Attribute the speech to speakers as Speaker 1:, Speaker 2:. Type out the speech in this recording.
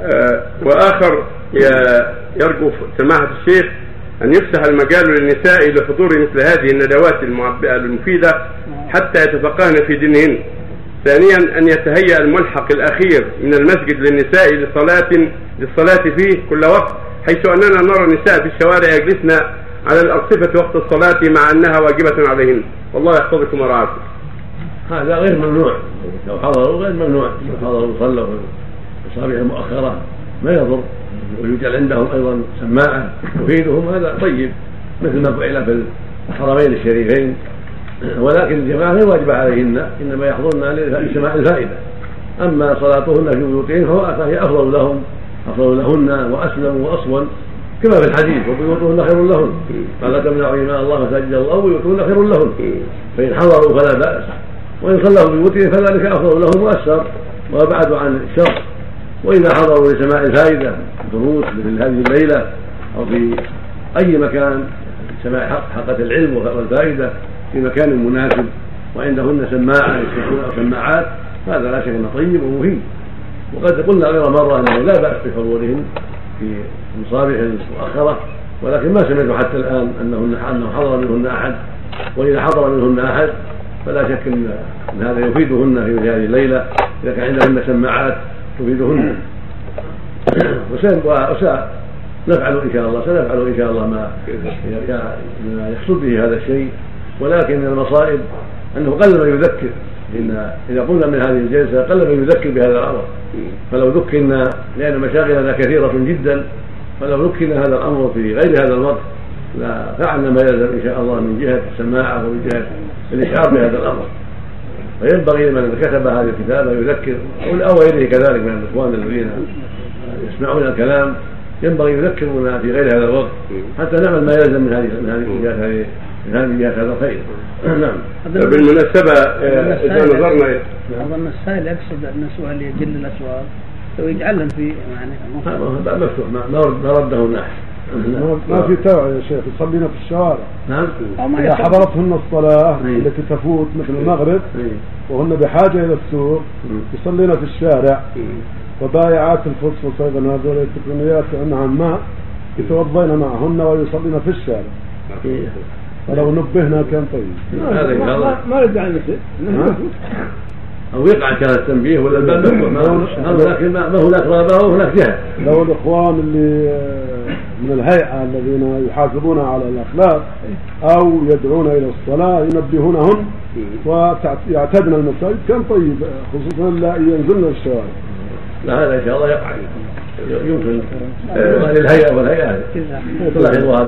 Speaker 1: آه، وآخر يرجو سماحة الشيخ أن يفسح المجال للنساء لحضور مثل هذه الندوات المعبئه المفيدة حتى يتفقهن في دينهن. ثانيا أن يتهيأ الملحق الأخير من المسجد للنساء لصلاه للصلاة فيه كل وقت حيث أننا نرى النساء في الشوارع يجلسن على الأرصفة وقت الصلاة مع أنها واجبة عليهن. والله يحفظكم ورعاكم.
Speaker 2: هذا غير ممنوع لو حضروا غير ممنوع لو حضروا صلوا المصابيح المؤخرة ما يضر. ويجعل عندهم أيضا سماعة تفيدهم. هذا طيب مثل ما فعل في الحرمين الشريفين. ولكن الجماعة غير واجبة عليهن إنما يحضرن لسماع الفائدة. أما صلاتهن في بيوتهن فهو فهي أفضل لهم أفضل لهن وأسلم وأصون كما في الحديث. وبيوتهن خير لهن. قال تمنعوا إيمان الله مساجد الله وبيوتهن خير لهن. فإن حضروا فلا بأس. وإن صلوا بيوتهم فذلك أفضل لهم وأسر. وأبعد عن الشر. وإذا حضروا لسماع الفائدة دروس مثل هذه الليلة أو في أي مكان سماع حلقة العلم والفائدة في مكان مناسب وعندهن سماعة يستمعون أو سماعات هذا لا شك أنه طيب ومفيد. وقد قلنا غير مرة أنه لا بأس بحضورهن في المصابيح المؤخرة ولكن ما سمعت حتى الآن أنهن أنه حضر منهن أحد. وإذا حضر منهن أحد فلا شك أن هذا يفيدهن في هذه الليلة. إذا كان عندهن سماعات تفيدهن وسنفعل إن شاء الله سنفعل إن شاء الله ما يحصل به هذا الشيء. ولكن من المصائب أنه قل من يذكر. إن إذا قلنا من هذه الجلسة قل من يذكر بهذا الأمر. فلو ذكرنا لأن مشاغلنا كثيرة جدا فلو ذكرنا هذا الأمر في غير هذا الوقت لا فعلنا ما يلزم إن شاء الله من جهة السماعة ومن جهة الإشعار بهذا الأمر. فينبغي لمن كتب هذه الكتابة يذكر أو غيره كذلك من الإخوان الذين يسمعون الكلام ينبغي يذكرنا في غير هذا الوقت حتى نعمل ما يلزم من هذه من هذه الجهات هذه من هذه الجهات هذا الخير نعم
Speaker 1: بالمناسبة آه، إذا نظرنا
Speaker 3: أظن السائل يقصد أن سؤال يجل الأسواق لو يجعلهم في يعني
Speaker 2: هذا مفتوح ما رده الناس
Speaker 4: ما- في توعية يا شيخ يصلينا في الشوارع.
Speaker 2: نعم.
Speaker 4: إذا. حضرتهن الصلاة
Speaker 2: أي.
Speaker 4: التي تفوت مثل المغرب
Speaker 2: إيه.
Speaker 4: وهن بحاجة إلى السوق يصلين في الشارع. وبائعات الفصفص أيضا هذول التقنيات نعم ما يتوضين معهن ويصلين في الشارع. فلو نبهنا كان طيب. ما يدعي نفسه
Speaker 2: أو يقع كان التنبيه ولا الباب مفتوح ما- ما هناك ما ما هناك رغبة وهناك جهة
Speaker 4: لو الإخوان اللي من الهيئة الذين يحافظون على الأخلاق أو يدعون إلى الصلاة ينبهونهن ويعتدن المساجد. كان طيب؟ خصوصا لا ينزلن الشوارع.
Speaker 2: لا هذا إن شاء الله يقع. يمكن. آه، للهيئة والهيئة.